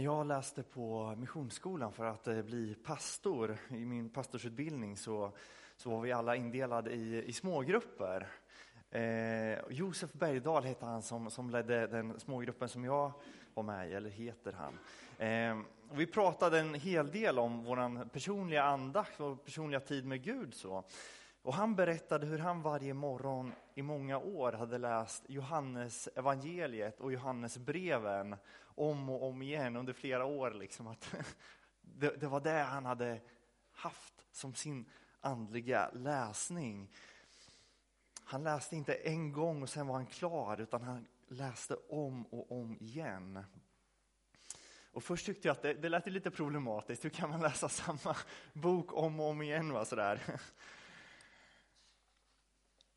När jag läste på Missionsskolan för att eh, bli pastor i min pastorsutbildning så, så var vi alla indelade i, i smågrupper. Eh, Josef Bergdahl hette han som, som ledde den smågruppen som jag var med i, eller heter han. Eh, vi pratade en hel del om vår personliga andakt och personliga tid med Gud. Så. Och han berättade hur han varje morgon i många år hade läst Johannes evangeliet och Johannes breven om och om igen under flera år. Liksom, att det, det var det han hade haft som sin andliga läsning. Han läste inte en gång och sen var han klar, utan han läste om och om igen. Och först tyckte jag att det, det lät lite problematiskt. Hur kan man läsa samma bok om och om igen? Va, sådär.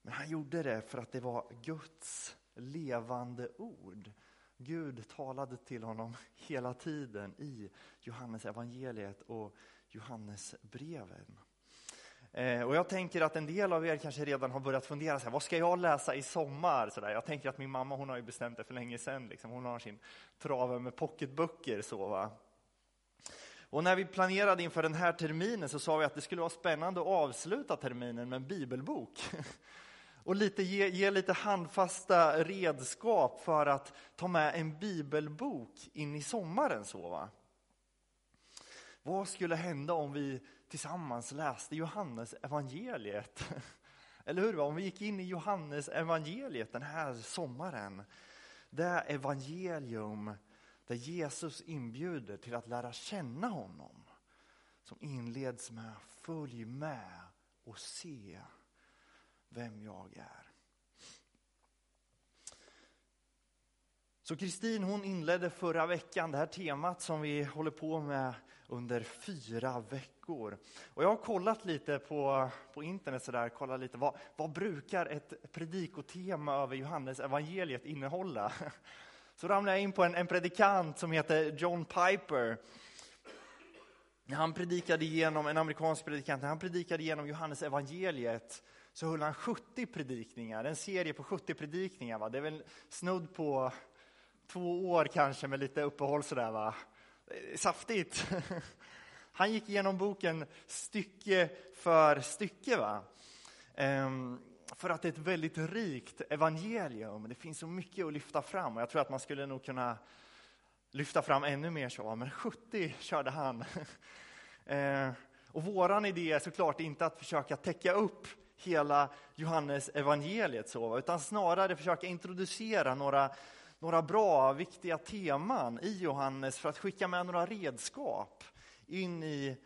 Men han gjorde det för att det var Guds levande ord. Gud talade till honom hela tiden i Johannes evangeliet och Johannes breven. Eh, och jag tänker att en del av er kanske redan har börjat fundera, så här, vad ska jag läsa i sommar? Så där. Jag tänker att min mamma hon har ju bestämt det för länge sedan. Liksom. Hon har sin trave med pocketböcker. Så, va? Och när vi planerade inför den här terminen så sa vi att det skulle vara spännande att avsluta terminen med en bibelbok. och lite, ge, ge lite handfasta redskap för att ta med en bibelbok in i sommaren. Så, va? Vad skulle hända om vi tillsammans läste Johannes evangeliet? Eller hur? Om vi gick in i Johannes evangeliet den här sommaren. Det evangelium där Jesus inbjuder till att lära känna honom. Som inleds med följ med och se vem jag är. Så Kristin hon inledde förra veckan det här temat som vi håller på med under fyra veckor. Och jag har kollat lite på, på internet, så där, kollat lite, vad, vad brukar ett predikotema över Johannes evangeliet innehålla? Så ramlade jag in på en, en predikant som heter John Piper. Han predikade genom en amerikansk predikant, han predikade genom Johannes evangeliet så höll han 70 predikningar, en serie på 70 predikningar. Va? Det är väl snudd på två år kanske med lite uppehåll sådär va. Saftigt. Han gick igenom boken stycke för stycke. Va? Ehm, för att det är ett väldigt rikt evangelium. Det finns så mycket att lyfta fram och jag tror att man skulle nog kunna lyfta fram ännu mer så, men 70 körde han. Ehm, och våran idé är såklart inte att försöka täcka upp hela Johannes evangeliet så, utan snarare försöka introducera några några bra, viktiga teman i Johannes för att skicka med några redskap in i,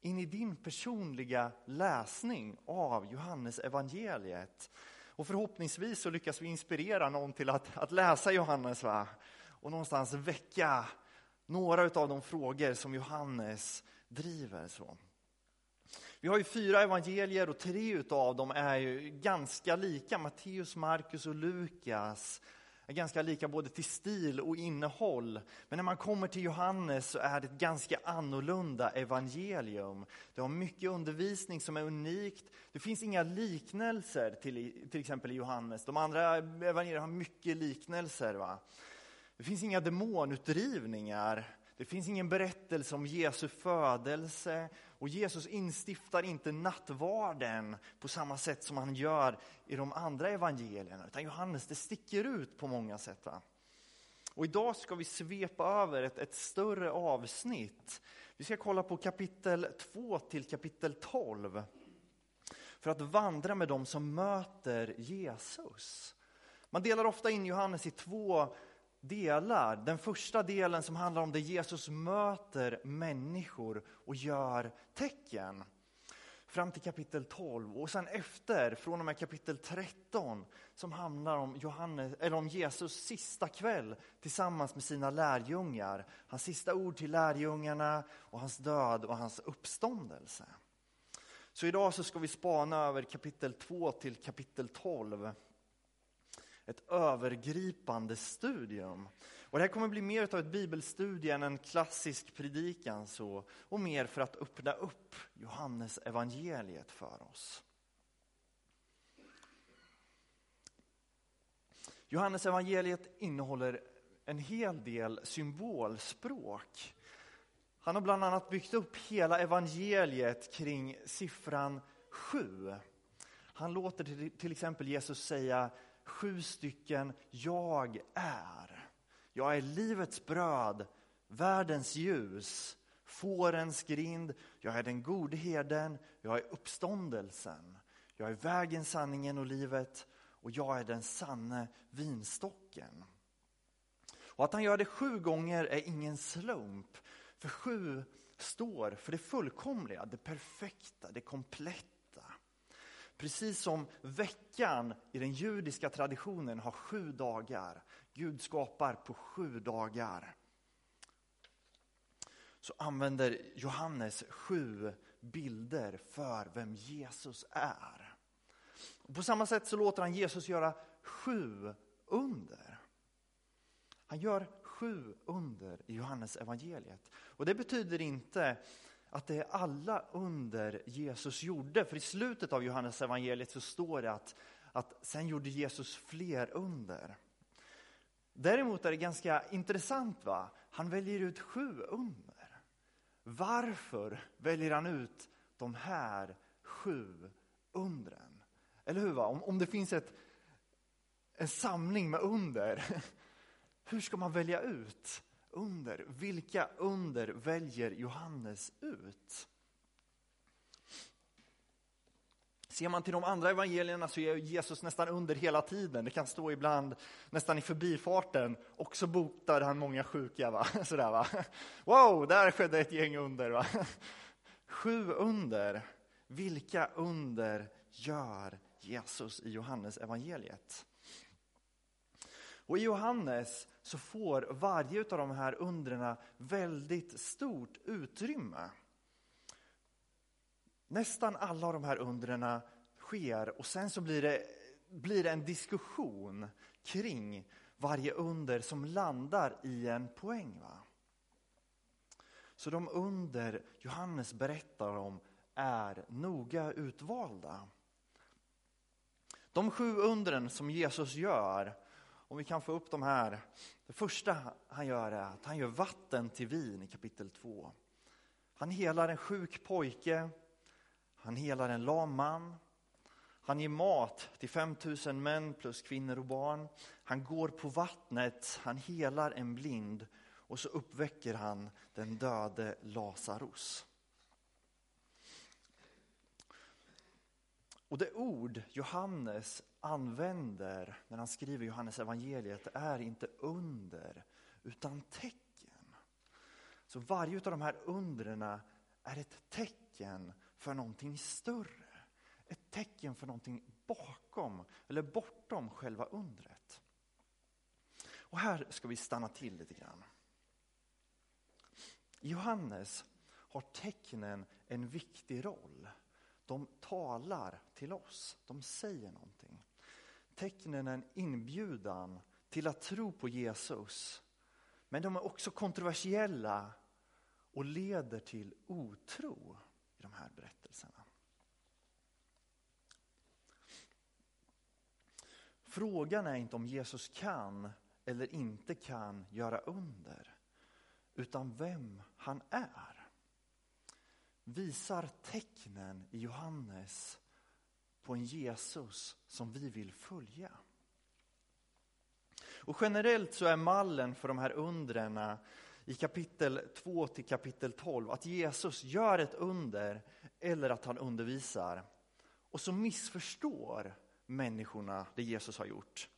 in i din personliga läsning av Johannes evangeliet. Och förhoppningsvis så lyckas vi inspirera någon till att, att läsa Johannes va? och någonstans väcka några av de frågor som Johannes driver. Så. Vi har ju fyra evangelier och tre av dem är ju ganska lika, Matteus, Markus och Lukas är ganska lika både till stil och innehåll. Men när man kommer till Johannes så är det ett ganska annorlunda evangelium. Det har mycket undervisning som är unikt. Det finns inga liknelser till, till exempel i Johannes. De andra evangelierna har mycket liknelser. Va? Det finns inga demonutdrivningar. Det finns ingen berättelse om Jesu födelse och Jesus instiftar inte nattvarden på samma sätt som han gör i de andra evangelierna. Utan Johannes, det sticker ut på många sätt. Va? Och idag ska vi svepa över ett, ett större avsnitt. Vi ska kolla på kapitel 2 till kapitel 12. För att vandra med dem som möter Jesus. Man delar ofta in Johannes i två delar. Den första delen som handlar om det Jesus möter människor och gör tecken. Fram till kapitel 12 och sen efter, från och med kapitel 13, som handlar om, Johannes, eller om Jesus sista kväll tillsammans med sina lärjungar. Hans sista ord till lärjungarna och hans död och hans uppståndelse. Så idag så ska vi spana över kapitel 2 till kapitel 12 ett övergripande studium. Och det här kommer bli mer av ett bibelstudie än en klassisk predikan så, och mer för att öppna upp Johannes evangeliet för oss. Johannes evangeliet innehåller en hel del symbolspråk. Han har bland annat byggt upp hela evangeliet kring siffran sju. Han låter till exempel Jesus säga sju stycken jag är. Jag är livets bröd, världens ljus, fårens grind, jag är den gode herden, jag är uppståndelsen, jag är vägen, sanningen och livet och jag är den sanne vinstocken. Och att han gör det sju gånger är ingen slump, för sju står för det fullkomliga, det perfekta, det kompletta. Precis som veckan i den judiska traditionen har sju dagar, Gud skapar på sju dagar, så använder Johannes sju bilder för vem Jesus är. På samma sätt så låter han Jesus göra sju under. Han gör sju under i Johannes evangeliet. Och det betyder inte att det är alla under Jesus gjorde, för i slutet av Johannes evangeliet så står det att, att sen gjorde Jesus fler under. Däremot är det ganska intressant, va? han väljer ut sju under. Varför väljer han ut de här sju undren? Eller hur? Va? Om, om det finns ett, en samling med under, hur ska man välja ut under? Vilka under väljer Johannes ut? Ser man till de andra evangelierna så är Jesus nästan under hela tiden. Det kan stå ibland nästan i förbifarten. Och så botar han många sjuka. Va? Sådär, va? Wow, där skedde ett gäng under. Va? Sju under. Vilka under gör Jesus i Johannes evangeliet? Och i Johannes så får varje av de här undren väldigt stort utrymme. Nästan alla av de här undren sker och sen så blir det, blir det en diskussion kring varje under som landar i en poäng. Va? Så de under Johannes berättar om är noga utvalda. De sju undren som Jesus gör, om vi kan få upp de här. Det första han gör är att han gör vatten till vin i kapitel 2. Han helar en sjuk pojke han helar en lam man. Han ger mat till 5000 män plus kvinnor och barn. Han går på vattnet, han helar en blind och så uppväcker han den döde Lazarus. Och det ord Johannes använder när han skriver Johannes evangeliet är inte under, utan tecken. Så varje av de här undren är ett tecken för någonting större. Ett tecken för någonting bakom eller bortom själva undret. Och här ska vi stanna till lite grann. I Johannes har tecknen en viktig roll. De talar till oss, de säger någonting. Tecknen är en inbjudan till att tro på Jesus. Men de är också kontroversiella och leder till otro i de här berättelserna. Frågan är inte om Jesus kan eller inte kan göra under, utan vem han är. Visar tecknen i Johannes på en Jesus som vi vill följa. Och generellt så är mallen för de här undren i kapitel 2 till kapitel 12 att Jesus gör ett under eller att han undervisar. Och så missförstår människorna det Jesus har gjort.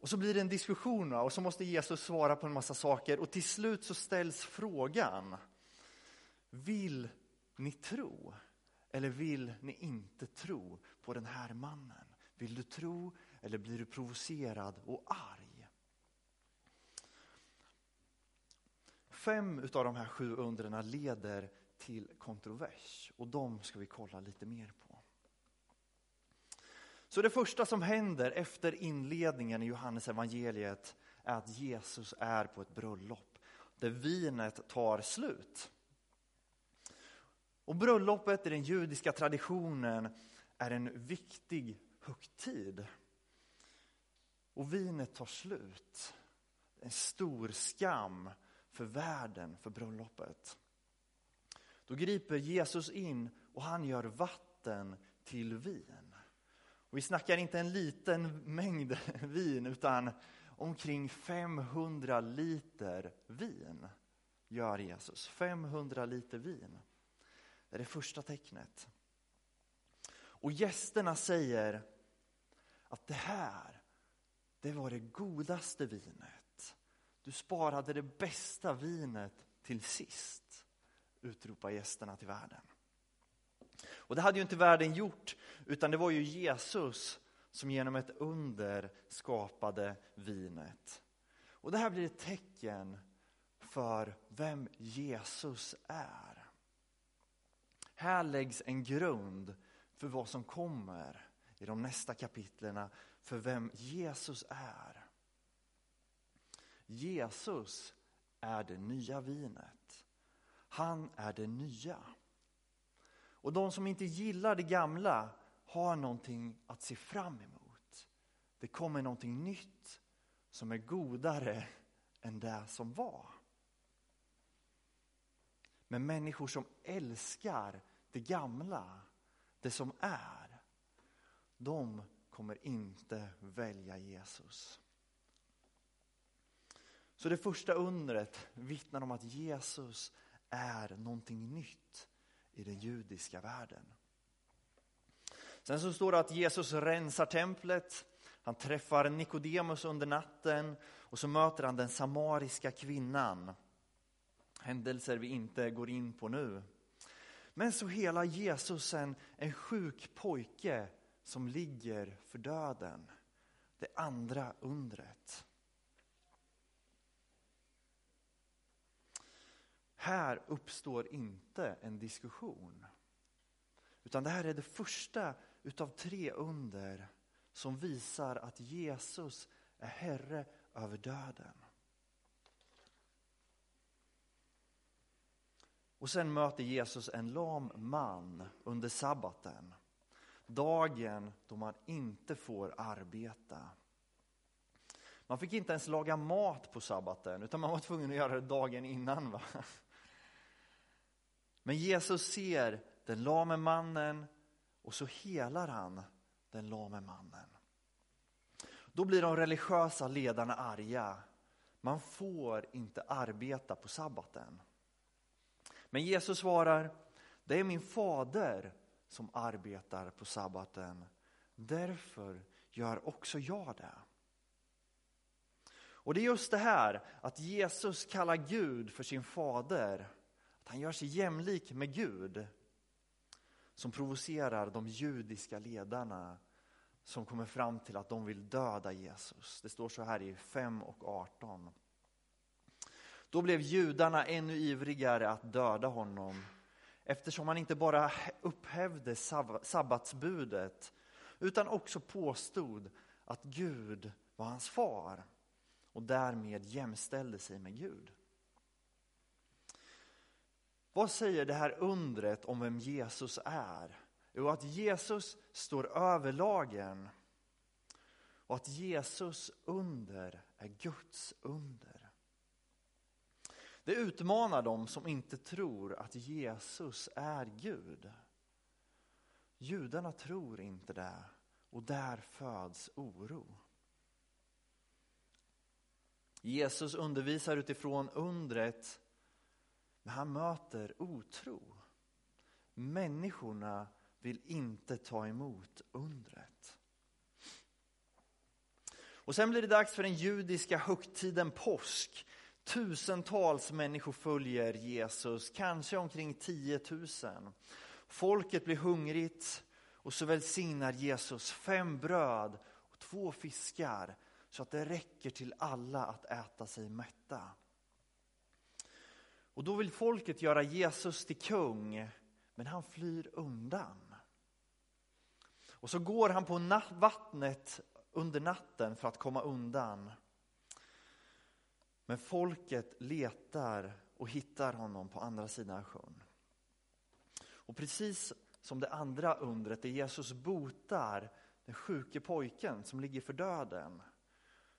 Och så blir det en diskussion och så måste Jesus svara på en massa saker och till slut så ställs frågan. Vill ni tro eller vill ni inte tro på den här mannen? Vill du tro eller blir du provocerad och arg? Fem av de här sju undren leder till kontrovers och de ska vi kolla lite mer på. Så det första som händer efter inledningen i Johannes evangeliet är att Jesus är på ett bröllop där vinet tar slut. Och bröllopet i den judiska traditionen är en viktig högtid. Och vinet tar slut. En stor skam för världen, för bröllopet. Då griper Jesus in och han gör vatten till vin. Och vi snackar inte en liten mängd vin utan omkring 500 liter vin gör Jesus. 500 liter vin. Det är det första tecknet. Och gästerna säger att det här, det var det godaste vinet. Du sparade det bästa vinet till sist, utropar gästerna till världen. Och det hade ju inte världen gjort, utan det var ju Jesus som genom ett under skapade vinet. Och det här blir ett tecken för vem Jesus är. Här läggs en grund för vad som kommer i de nästa kapitlerna för vem Jesus är. Jesus är det nya vinet. Han är det nya. Och de som inte gillar det gamla har någonting att se fram emot. Det kommer någonting nytt som är godare än det som var. Men människor som älskar det gamla, det som är, de kommer inte välja Jesus. Så det första undret vittnar om att Jesus är någonting nytt i den judiska världen. Sen så står det att Jesus rensar templet, han träffar Nikodemus under natten och så möter han den samariska kvinnan. Händelser vi inte går in på nu. Men så hela Jesus en, en sjuk pojke som ligger för döden. Det andra undret. Här uppstår inte en diskussion. Utan det här är det första utav tre under som visar att Jesus är Herre över döden. Och sen möter Jesus en lam man under sabbaten. Dagen då man inte får arbeta. Man fick inte ens laga mat på sabbaten utan man var tvungen att göra det dagen innan. Va? Men Jesus ser den lame mannen och så helar han den lame mannen. Då blir de religiösa ledarna arga. Man får inte arbeta på sabbaten. Men Jesus svarar, det är min fader som arbetar på sabbaten. Därför gör också jag det. Och det är just det här att Jesus kallar Gud för sin fader. Att han gör sig jämlik med Gud. Som provocerar de judiska ledarna som kommer fram till att de vill döda Jesus. Det står så här i 5 och 18. Då blev judarna ännu ivrigare att döda honom eftersom han inte bara upphävde sabbatsbudet utan också påstod att Gud var hans far och därmed jämställde sig med Gud. Vad säger det här undret om vem Jesus är? Jo, att Jesus står över lagen och att Jesus under är Guds under. Det utmanar dem som inte tror att Jesus är Gud. Judarna tror inte det och där föds oro. Jesus undervisar utifrån undret, men han möter otro. Människorna vill inte ta emot undret. Och sen blir det dags för den judiska högtiden påsk. Tusentals människor följer Jesus, kanske omkring 10 000. Folket blir hungrigt och så välsignar Jesus fem bröd och två fiskar så att det räcker till alla att äta sig mätta. Och då vill folket göra Jesus till kung, men han flyr undan. Och så går han på vattnet under natten för att komma undan. Men folket letar och hittar honom på andra sidan sjön. Och precis som det andra undret där Jesus botar den sjuke pojken som ligger för döden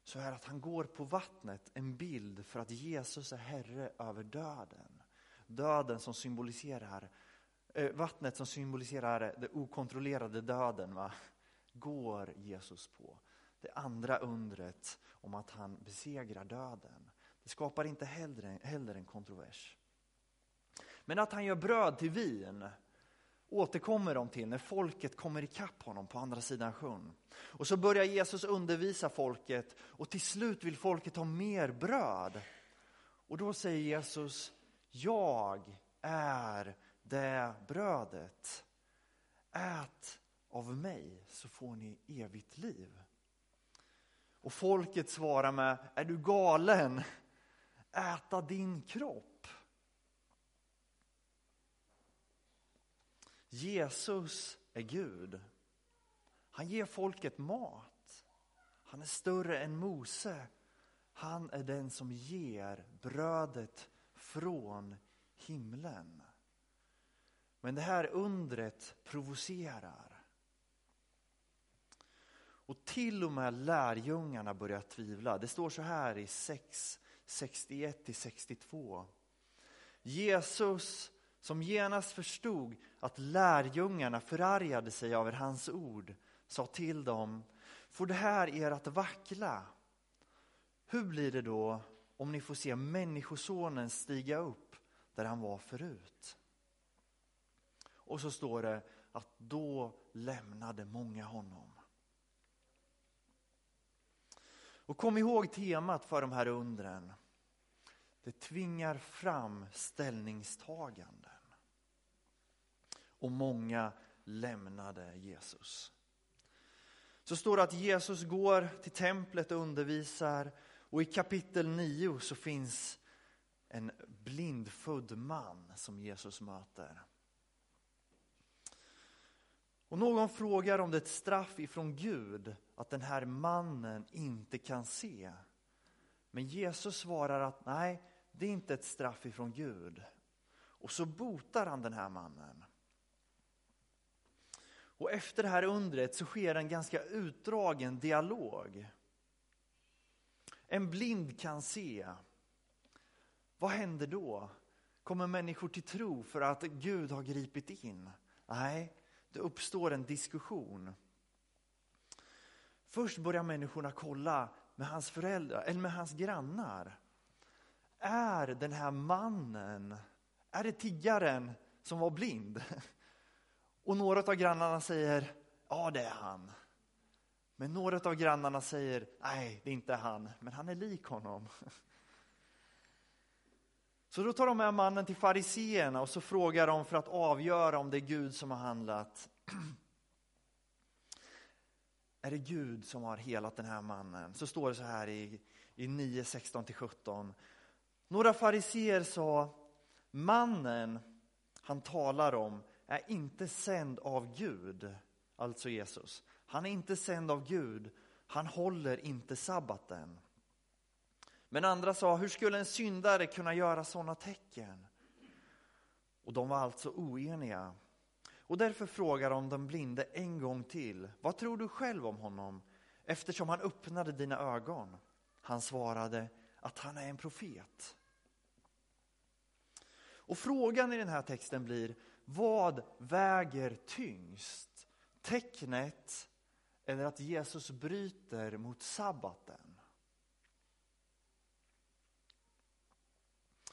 så är att han går på vattnet en bild för att Jesus är herre över döden. Döden som symboliserar, eh, vattnet som symboliserar den okontrollerade döden va? går Jesus på. Det andra undret om att han besegrar döden. Skapar inte heller, heller en kontrovers. Men att han gör bröd till vin återkommer de till när folket kommer ikapp honom på andra sidan sjön. Och så börjar Jesus undervisa folket och till slut vill folket ha mer bröd. Och då säger Jesus, jag är det brödet. Ät av mig så får ni evigt liv. Och folket svarar med, är du galen? Äta din kropp. Jesus är Gud. Han ger folket mat. Han är större än Mose. Han är den som ger brödet från himlen. Men det här undret provocerar. Och till och med lärjungarna börjar tvivla. Det står så här i 6, 61-62. Jesus som genast förstod att lärjungarna förargade sig över hans ord, sa till dem, får det här er att vackla? Hur blir det då om ni får se Människosonen stiga upp där han var förut? Och så står det att då lämnade många honom. Och kom ihåg temat för de här undren. Det tvingar fram ställningstaganden. Och många lämnade Jesus. Så står det att Jesus går till templet och undervisar och i kapitel 9 så finns en blindfödd man som Jesus möter. Och någon frågar om det är ett straff ifrån Gud att den här mannen inte kan se. Men Jesus svarar att nej, det är inte ett straff ifrån Gud. Och så botar han den här mannen. Och efter det här undret så sker en ganska utdragen dialog. En blind kan se. Vad händer då? Kommer människor till tro för att Gud har gripit in? Nej, det uppstår en diskussion. Först börjar människorna kolla med hans föräldrar, eller med hans grannar. Är den här mannen, är det tiggaren som var blind? Och några av grannarna säger, ja det är han. Men några av grannarna säger, nej det är inte han, men han är lik honom. Så då tar de med mannen till fariseerna och så frågar de för att avgöra om det är Gud som har handlat. Är det Gud som har helat den här mannen? Så står det så här i, i 9, 16-17. Några fariseer sa, mannen han talar om är inte sänd av Gud, alltså Jesus. Han är inte sänd av Gud, han håller inte sabbaten. Men andra sa, hur skulle en syndare kunna göra sådana tecken? Och de var alltså oeniga. Och därför frågar de den blinde en gång till, vad tror du själv om honom eftersom han öppnade dina ögon? Han svarade att han är en profet. Och frågan i den här texten blir, vad väger tyngst? Tecknet eller att Jesus bryter mot sabbaten?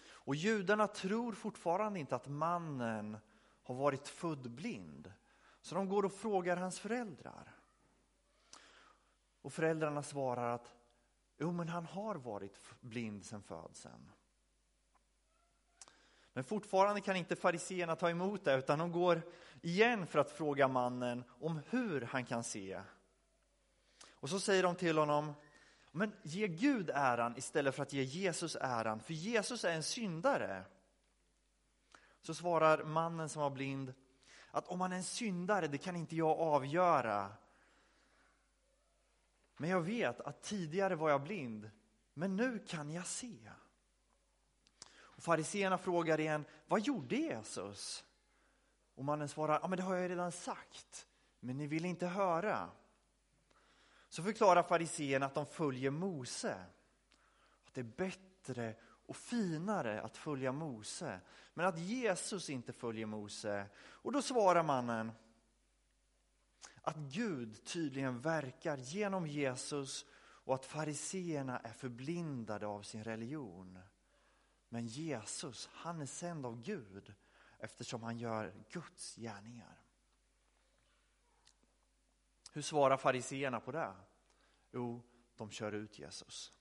Och judarna tror fortfarande inte att mannen har varit född blind. Så de går och frågar hans föräldrar. Och föräldrarna svarar att jo, men han har varit blind sedan födseln. Men fortfarande kan inte fariseerna ta emot det, utan de går igen för att fråga mannen om hur han kan se. Och så säger de till honom, men ge Gud äran istället för att ge Jesus äran, för Jesus är en syndare. Så svarar mannen som var blind, att om han är en syndare, det kan inte jag avgöra. Men jag vet att tidigare var jag blind, men nu kan jag se. Fariseerna frågar igen, vad gjorde Jesus? Och mannen svarar, ja men det har jag redan sagt, men ni vill inte höra. så förklarar fariséerna att de följer Mose. Att det är bättre och finare att följa Mose, men att Jesus inte följer Mose. Och då svarar mannen att Gud tydligen verkar genom Jesus och att fariseerna är förblindade av sin religion. Men Jesus, han är sänd av Gud eftersom han gör Guds gärningar. Hur svarar fariseerna på det? Jo, de kör ut Jesus.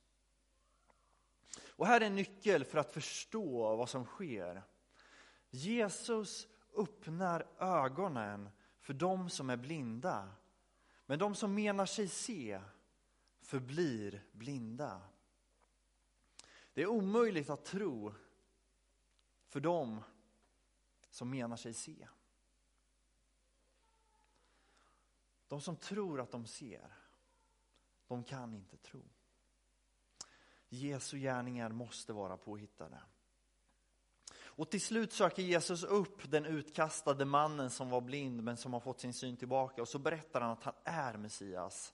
Och här är en nyckel för att förstå vad som sker. Jesus öppnar ögonen för de som är blinda. Men de som menar sig se förblir blinda. Det är omöjligt att tro för dem som menar sig se. De som tror att de ser, de kan inte tro. Jesu gärningar måste vara påhittade. Och till slut söker Jesus upp den utkastade mannen som var blind men som har fått sin syn tillbaka och så berättar han att han är Messias.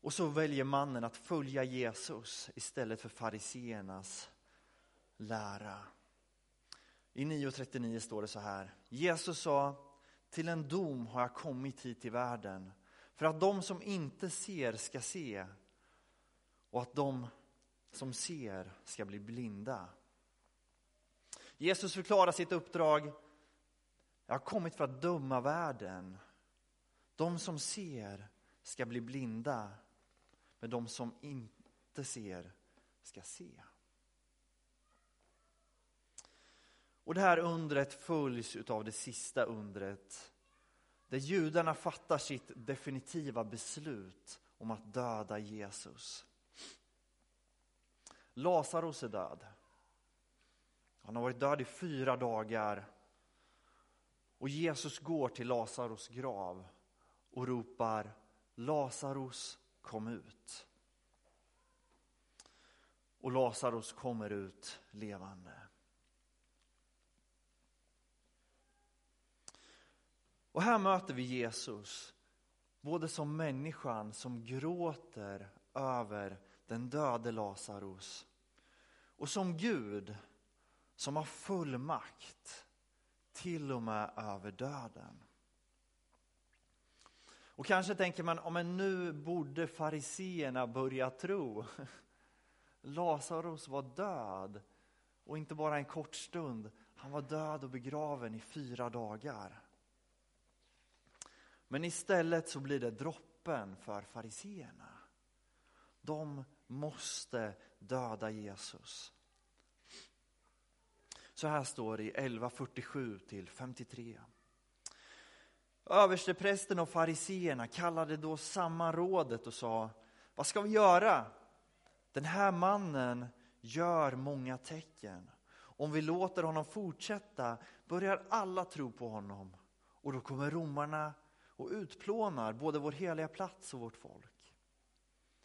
Och så väljer mannen att följa Jesus istället för fariseernas lära. I 9.39 står det så här. Jesus sa, till en dom har jag kommit hit till världen för att de som inte ser ska se och att de som ser ska bli blinda. Jesus förklarar sitt uppdrag. Jag har kommit för att döma världen. De som ser ska bli blinda, men de som inte ser ska se. Och det här undret följs av det sista undret där judarna fattar sitt definitiva beslut om att döda Jesus. Lazarus är död. Han har varit död i fyra dagar. Och Jesus går till Lazarus grav och ropar Lazarus kom ut. Och Lazarus kommer ut levande. Och här möter vi Jesus, både som människan som gråter över den döde Lazarus och som Gud som har full makt till och med över döden. Och kanske tänker man, ja, men nu borde fariseerna börja tro. Lazarus var död och inte bara en kort stund. Han var död och begraven i fyra dagar. Men istället så blir det droppen för fariseerna. De måste döda Jesus. Så här står det i 11.47 till 53. Översteprästen och fariseerna kallade då samman rådet och sa, vad ska vi göra? Den här mannen gör många tecken. Om vi låter honom fortsätta börjar alla tro på honom och då kommer romarna och utplånar både vår heliga plats och vårt folk.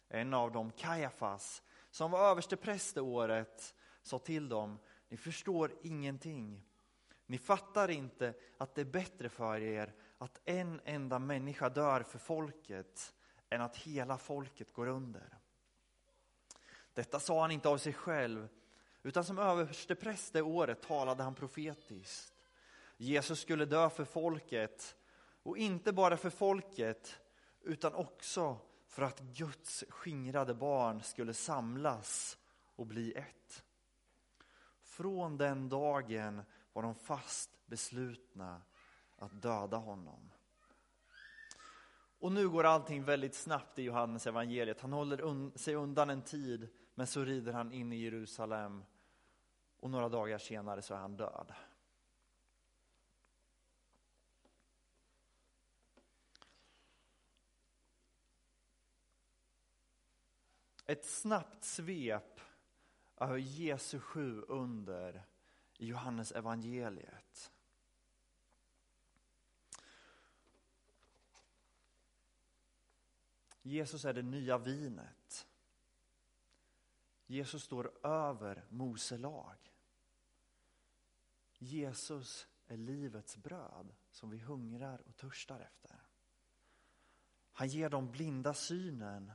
En av dem, Kajafas, som var överstepräst det året, sa till dem, ni förstår ingenting. Ni fattar inte att det är bättre för er att en enda människa dör för folket än att hela folket går under. Detta sa han inte av sig själv, utan som överstepräst det året talade han profetiskt. Jesus skulle dö för folket, och inte bara för folket, utan också för att Guds skingrade barn skulle samlas och bli ett. Från den dagen var de fast beslutna att döda honom. Och nu går allting väldigt snabbt i Johannes evangeliet. Han håller un sig undan en tid, men så rider han in i Jerusalem och några dagar senare så är han död. Ett snabbt svep över Jesu sju under i Johannes evangeliet. Jesus är det nya vinet. Jesus står över Mose lag. Jesus är livets bröd som vi hungrar och törstar efter. Han ger de blinda synen,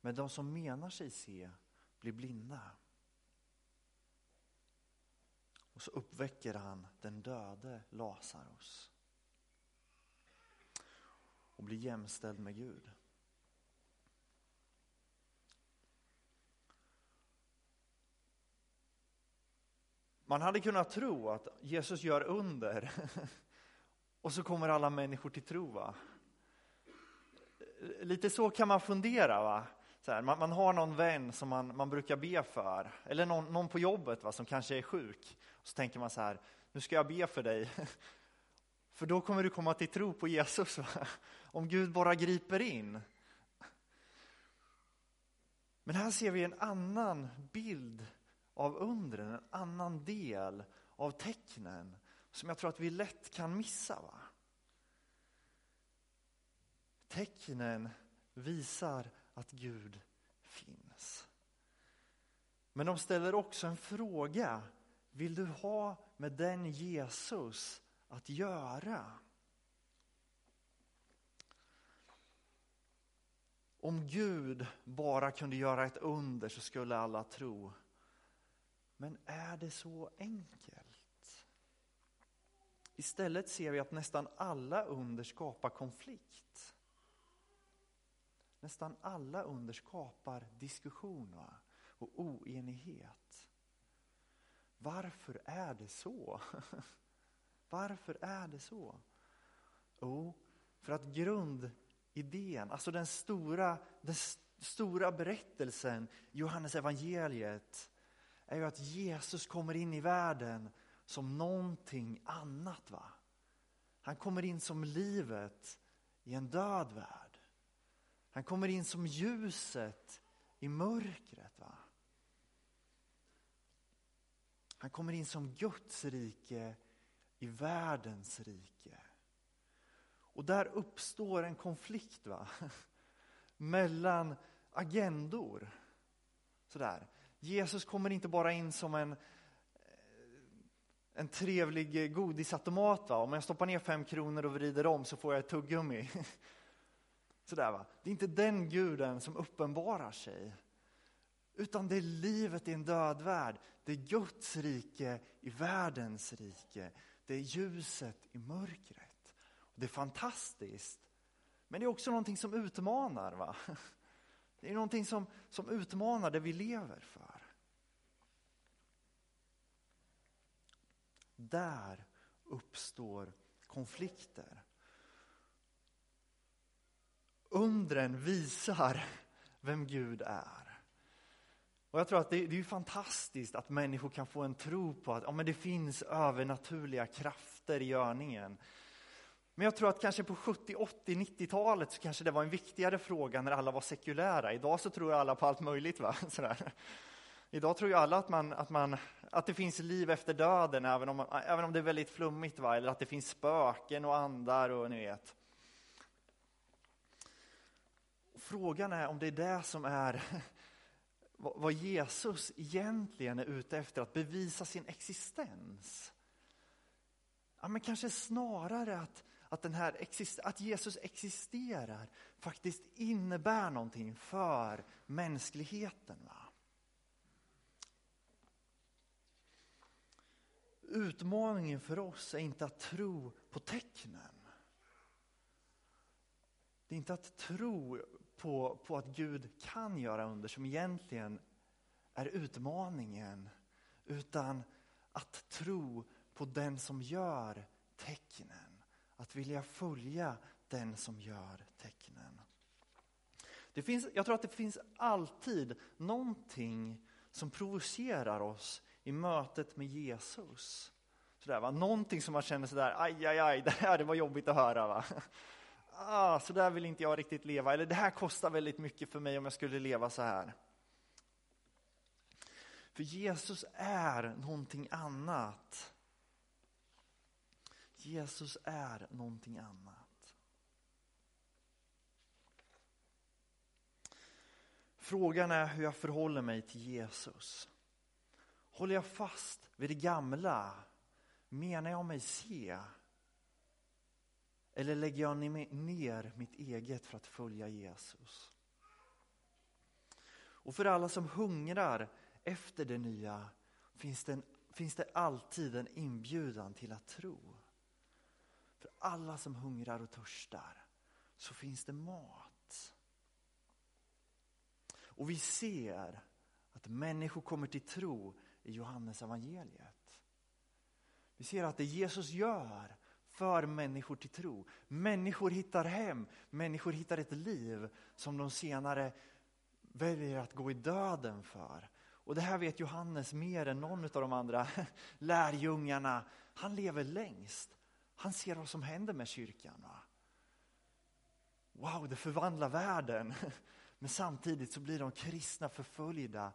men de som menar sig se blir blinda. Och så uppväcker han den döde Lazarus och blir jämställd med Gud. Man hade kunnat tro att Jesus gör under och så kommer alla människor till tro. Va? Lite så kan man fundera. Va? Här, man, man, har någon vän som man, man brukar be för, eller någon, någon på jobbet va, som kanske är sjuk. Och så tänker man så här, nu ska jag be för dig, för då kommer du komma till tro på Jesus. Va? Om Gud bara griper in. Men här ser vi en annan bild av undren, en annan del av tecknen som jag tror att vi lätt kan missa. Va? Tecknen visar att Gud finns. Men de ställer också en fråga. Vill du ha med den Jesus att göra? Om Gud bara kunde göra ett under så skulle alla tro. Men är det så enkelt? Istället ser vi att nästan alla under skapar konflikt. Nästan alla under skapar diskussion och oenighet. Varför är det så? Varför är det så? Jo, för att grundidén, alltså den stora, den stora berättelsen Johannes evangeliet är ju att Jesus kommer in i världen som någonting annat. va? Han kommer in som livet i en död värld. Han kommer in som ljuset i mörkret. Va? Han kommer in som Guds rike i världens rike. Och där uppstår en konflikt va? mellan agendor. Sådär. Jesus kommer inte bara in som en, en trevlig godisautomat. Va? Om jag stoppar ner fem kronor och vrider om så får jag ett tuggummi. Sådär, va? Det är inte den guden som uppenbarar sig. Utan det är livet i en död värld. Det är Guds rike i världens rike. Det är ljuset i mörkret. Det är fantastiskt. Men det är också någonting som utmanar. va? Det är någonting som, som utmanar det vi lever för. Där uppstår konflikter undren visar vem Gud är. Och Jag tror att det, det är fantastiskt att människor kan få en tro på att ja, men det finns övernaturliga krafter i görningen. Men jag tror att kanske på 70, 80, 90-talet så kanske det var en viktigare fråga när alla var sekulära. Idag så tror alla på allt möjligt. Va? Sådär. Idag tror ju alla att, man, att, man, att det finns liv efter döden, även om, även om det är väldigt flummigt. Va? Eller att det finns spöken och andar och ni vet. Frågan är om det är det som är vad Jesus egentligen är ute efter, att bevisa sin existens. Ja, men kanske snarare att, att, den här att Jesus existerar faktiskt innebär någonting för mänskligheten. Va? Utmaningen för oss är inte att tro på tecknen. Det är inte att tro på, på att Gud kan göra under som egentligen är utmaningen. Utan att tro på den som gör tecknen. Att vilja följa den som gör tecknen. Det finns, jag tror att det finns alltid någonting som provocerar oss i mötet med Jesus. Sådär, va? Någonting som man känner sådär, aj, aj, aj, det här det var jobbigt att höra. Va? ah, så där vill inte jag riktigt leva, eller det här kostar väldigt mycket för mig om jag skulle leva så här. För Jesus är någonting annat. Jesus är någonting annat. Frågan är hur jag förhåller mig till Jesus. Håller jag fast vid det gamla? Menar jag mig se? Eller lägger jag ner mitt eget för att följa Jesus? Och för alla som hungrar efter det nya finns det, en, finns det alltid en inbjudan till att tro. För alla som hungrar och törstar så finns det mat. Och vi ser att människor kommer till tro i Johannes evangeliet. Vi ser att det Jesus gör för människor till tro. Människor hittar hem, människor hittar ett liv som de senare väljer att gå i döden för. Och det här vet Johannes mer än någon av de andra lärjungarna. Han lever längst. Han ser vad som händer med kyrkan. Va? Wow, det förvandlar världen. Men samtidigt så blir de kristna förföljda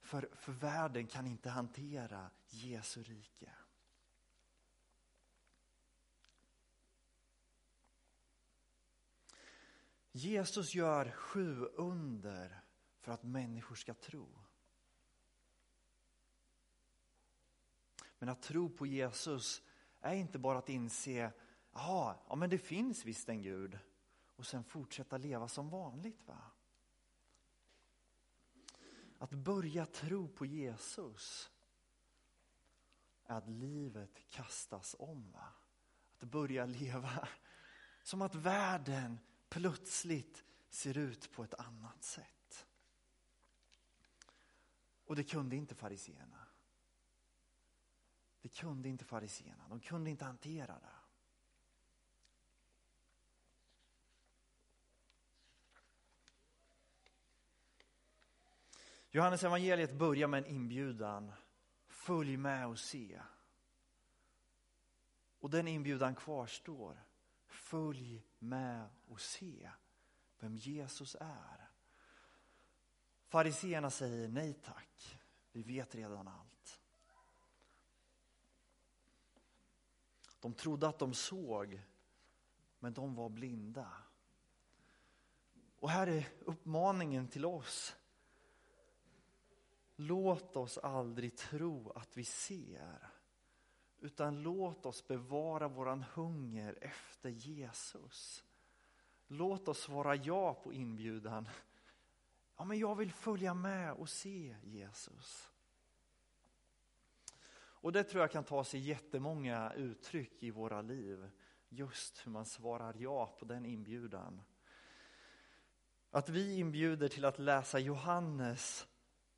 för, för världen kan inte hantera Jesu rike. Jesus gör sju under för att människor ska tro. Men att tro på Jesus är inte bara att inse, ja, men det finns visst en Gud och sen fortsätta leva som vanligt. va? Att börja tro på Jesus är att livet kastas om. Va? Att börja leva som att världen plötsligt ser ut på ett annat sätt. Och det kunde inte fariseerna. Det kunde inte fariseerna. De kunde inte hantera det. Johannes evangeliet börjar med en inbjudan. Följ med och se. Och den inbjudan kvarstår. Följ med och se vem Jesus är. Fariseerna säger nej tack, vi vet redan allt. De trodde att de såg, men de var blinda. Och här är uppmaningen till oss. Låt oss aldrig tro att vi ser, utan låt oss bevara våran hunger efter Jesus. Låt oss svara ja på inbjudan. Ja, men jag vill följa med och se Jesus. Och det tror jag kan ta sig jättemånga uttryck i våra liv. Just hur man svarar ja på den inbjudan. Att vi inbjuder till att läsa Johannes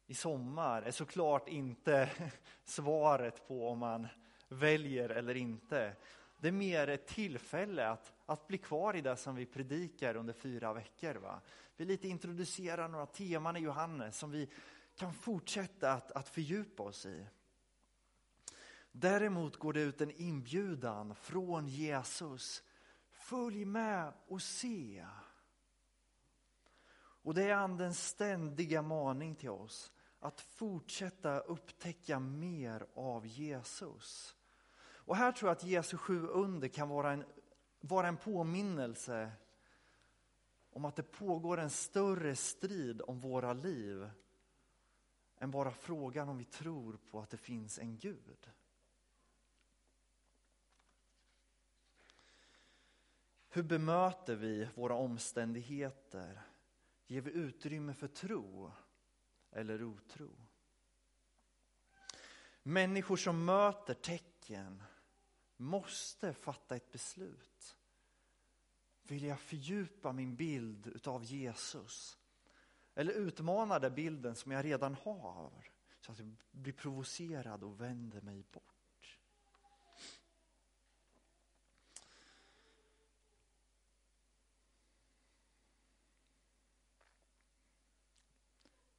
i sommar är såklart inte svaret på om man väljer eller inte. Det är mer ett tillfälle att, att bli kvar i det som vi predikar under fyra veckor. Va? Vi lite introducerar några teman i Johannes som vi kan fortsätta att, att fördjupa oss i. Däremot går det ut en inbjudan från Jesus. Följ med och se. Och det är andens ständiga maning till oss att fortsätta upptäcka mer av Jesus. Och här tror jag att Jesu sju under kan vara en, vara en påminnelse om att det pågår en större strid om våra liv än bara frågan om vi tror på att det finns en Gud. Hur bemöter vi våra omständigheter? Ger vi utrymme för tro eller otro? Människor som möter tecken måste fatta ett beslut. Vill jag fördjupa min bild av Jesus? Eller utmana den bilden som jag redan har så att jag blir provocerad och vänder mig bort?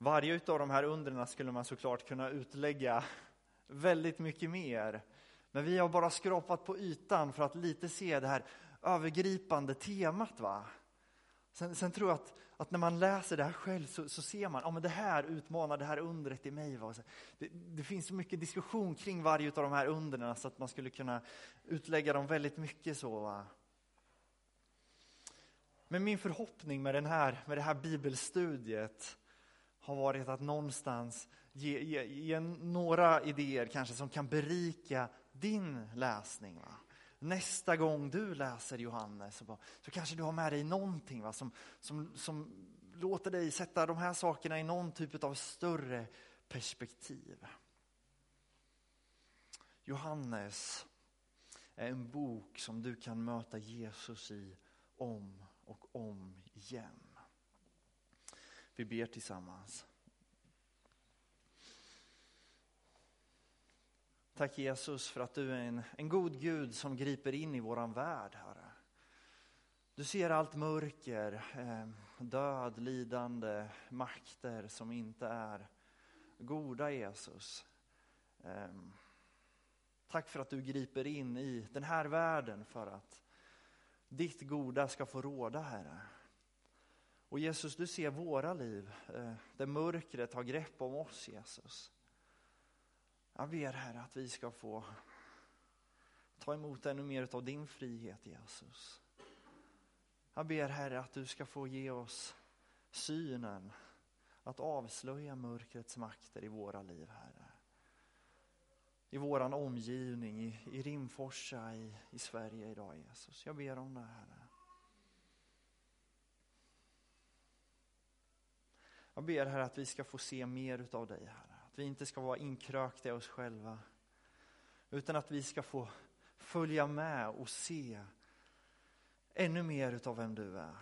Varje av de här undren skulle man såklart kunna utlägga väldigt mycket mer. Men vi har bara skrapat på ytan för att lite se det här övergripande temat. Va? Sen, sen tror jag att, att, när man läser det här själv så, så ser man, ja det här utmanar det här undret i mig. Va? Det, det, finns så mycket diskussion kring varje av de här undren så att man skulle kunna utlägga dem väldigt mycket så. Va? Men min förhoppning med, den här, med det här bibelstudiet har varit att någonstans ge, ge, ge några idéer kanske som kan berika din läsning. Va? nästa gång du läser Johannes så, bara, så kanske du har med dig någonting va, som, som, som låter dig sätta de här sakerna i någon typ av större perspektiv. Johannes är en bok som du kan möta Jesus i om och om igen. Vi ber tillsammans. Tack Jesus för att du är en, en god Gud som griper in i våran värld, Herre. Du ser allt mörker, eh, död, lidande, makter som inte är goda Jesus. Eh, tack för att du griper in i den här världen för att ditt goda ska få råda, Herre. Och Jesus, du ser våra liv, eh, där mörkret har grepp om oss, Jesus. Jag ber Herre att vi ska få ta emot ännu mer av din frihet Jesus. Jag ber Herre att du ska få ge oss synen att avslöja mörkrets makter i våra liv Herre. I våran omgivning, i, i Rimforsa, i, i Sverige idag Jesus. Jag ber om det Herre. Jag ber Herre att vi ska få se mer utav dig Herre. Att vi inte ska vara inkrökta i oss själva. Utan att vi ska få följa med och se ännu mer utav vem du är.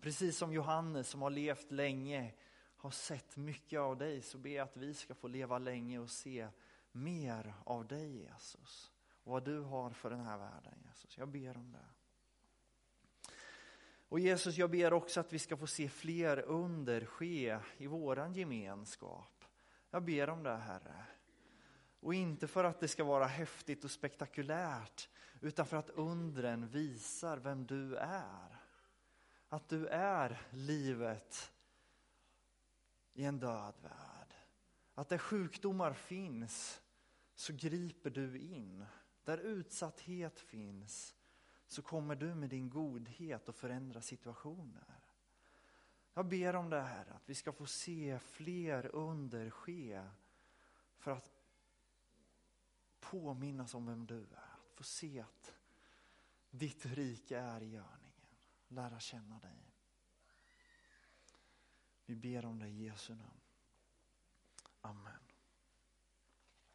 Precis som Johannes som har levt länge har sett mycket av dig så ber jag att vi ska få leva länge och se mer av dig Jesus. Och vad du har för den här världen Jesus. Jag ber om det. Och Jesus, jag ber också att vi ska få se fler under ske i våran gemenskap. Jag ber om det, Herre. Och inte för att det ska vara häftigt och spektakulärt, utan för att undren visar vem du är. Att du är livet i en död värld. Att där sjukdomar finns så griper du in. Där utsatthet finns så kommer du med din godhet att förändra situationer. Jag ber om det här, att vi ska få se fler under ske för att påminnas om vem du är. Att få se att ditt rike är i görningen. Lära känna dig. Vi ber om det i Jesu namn. Amen.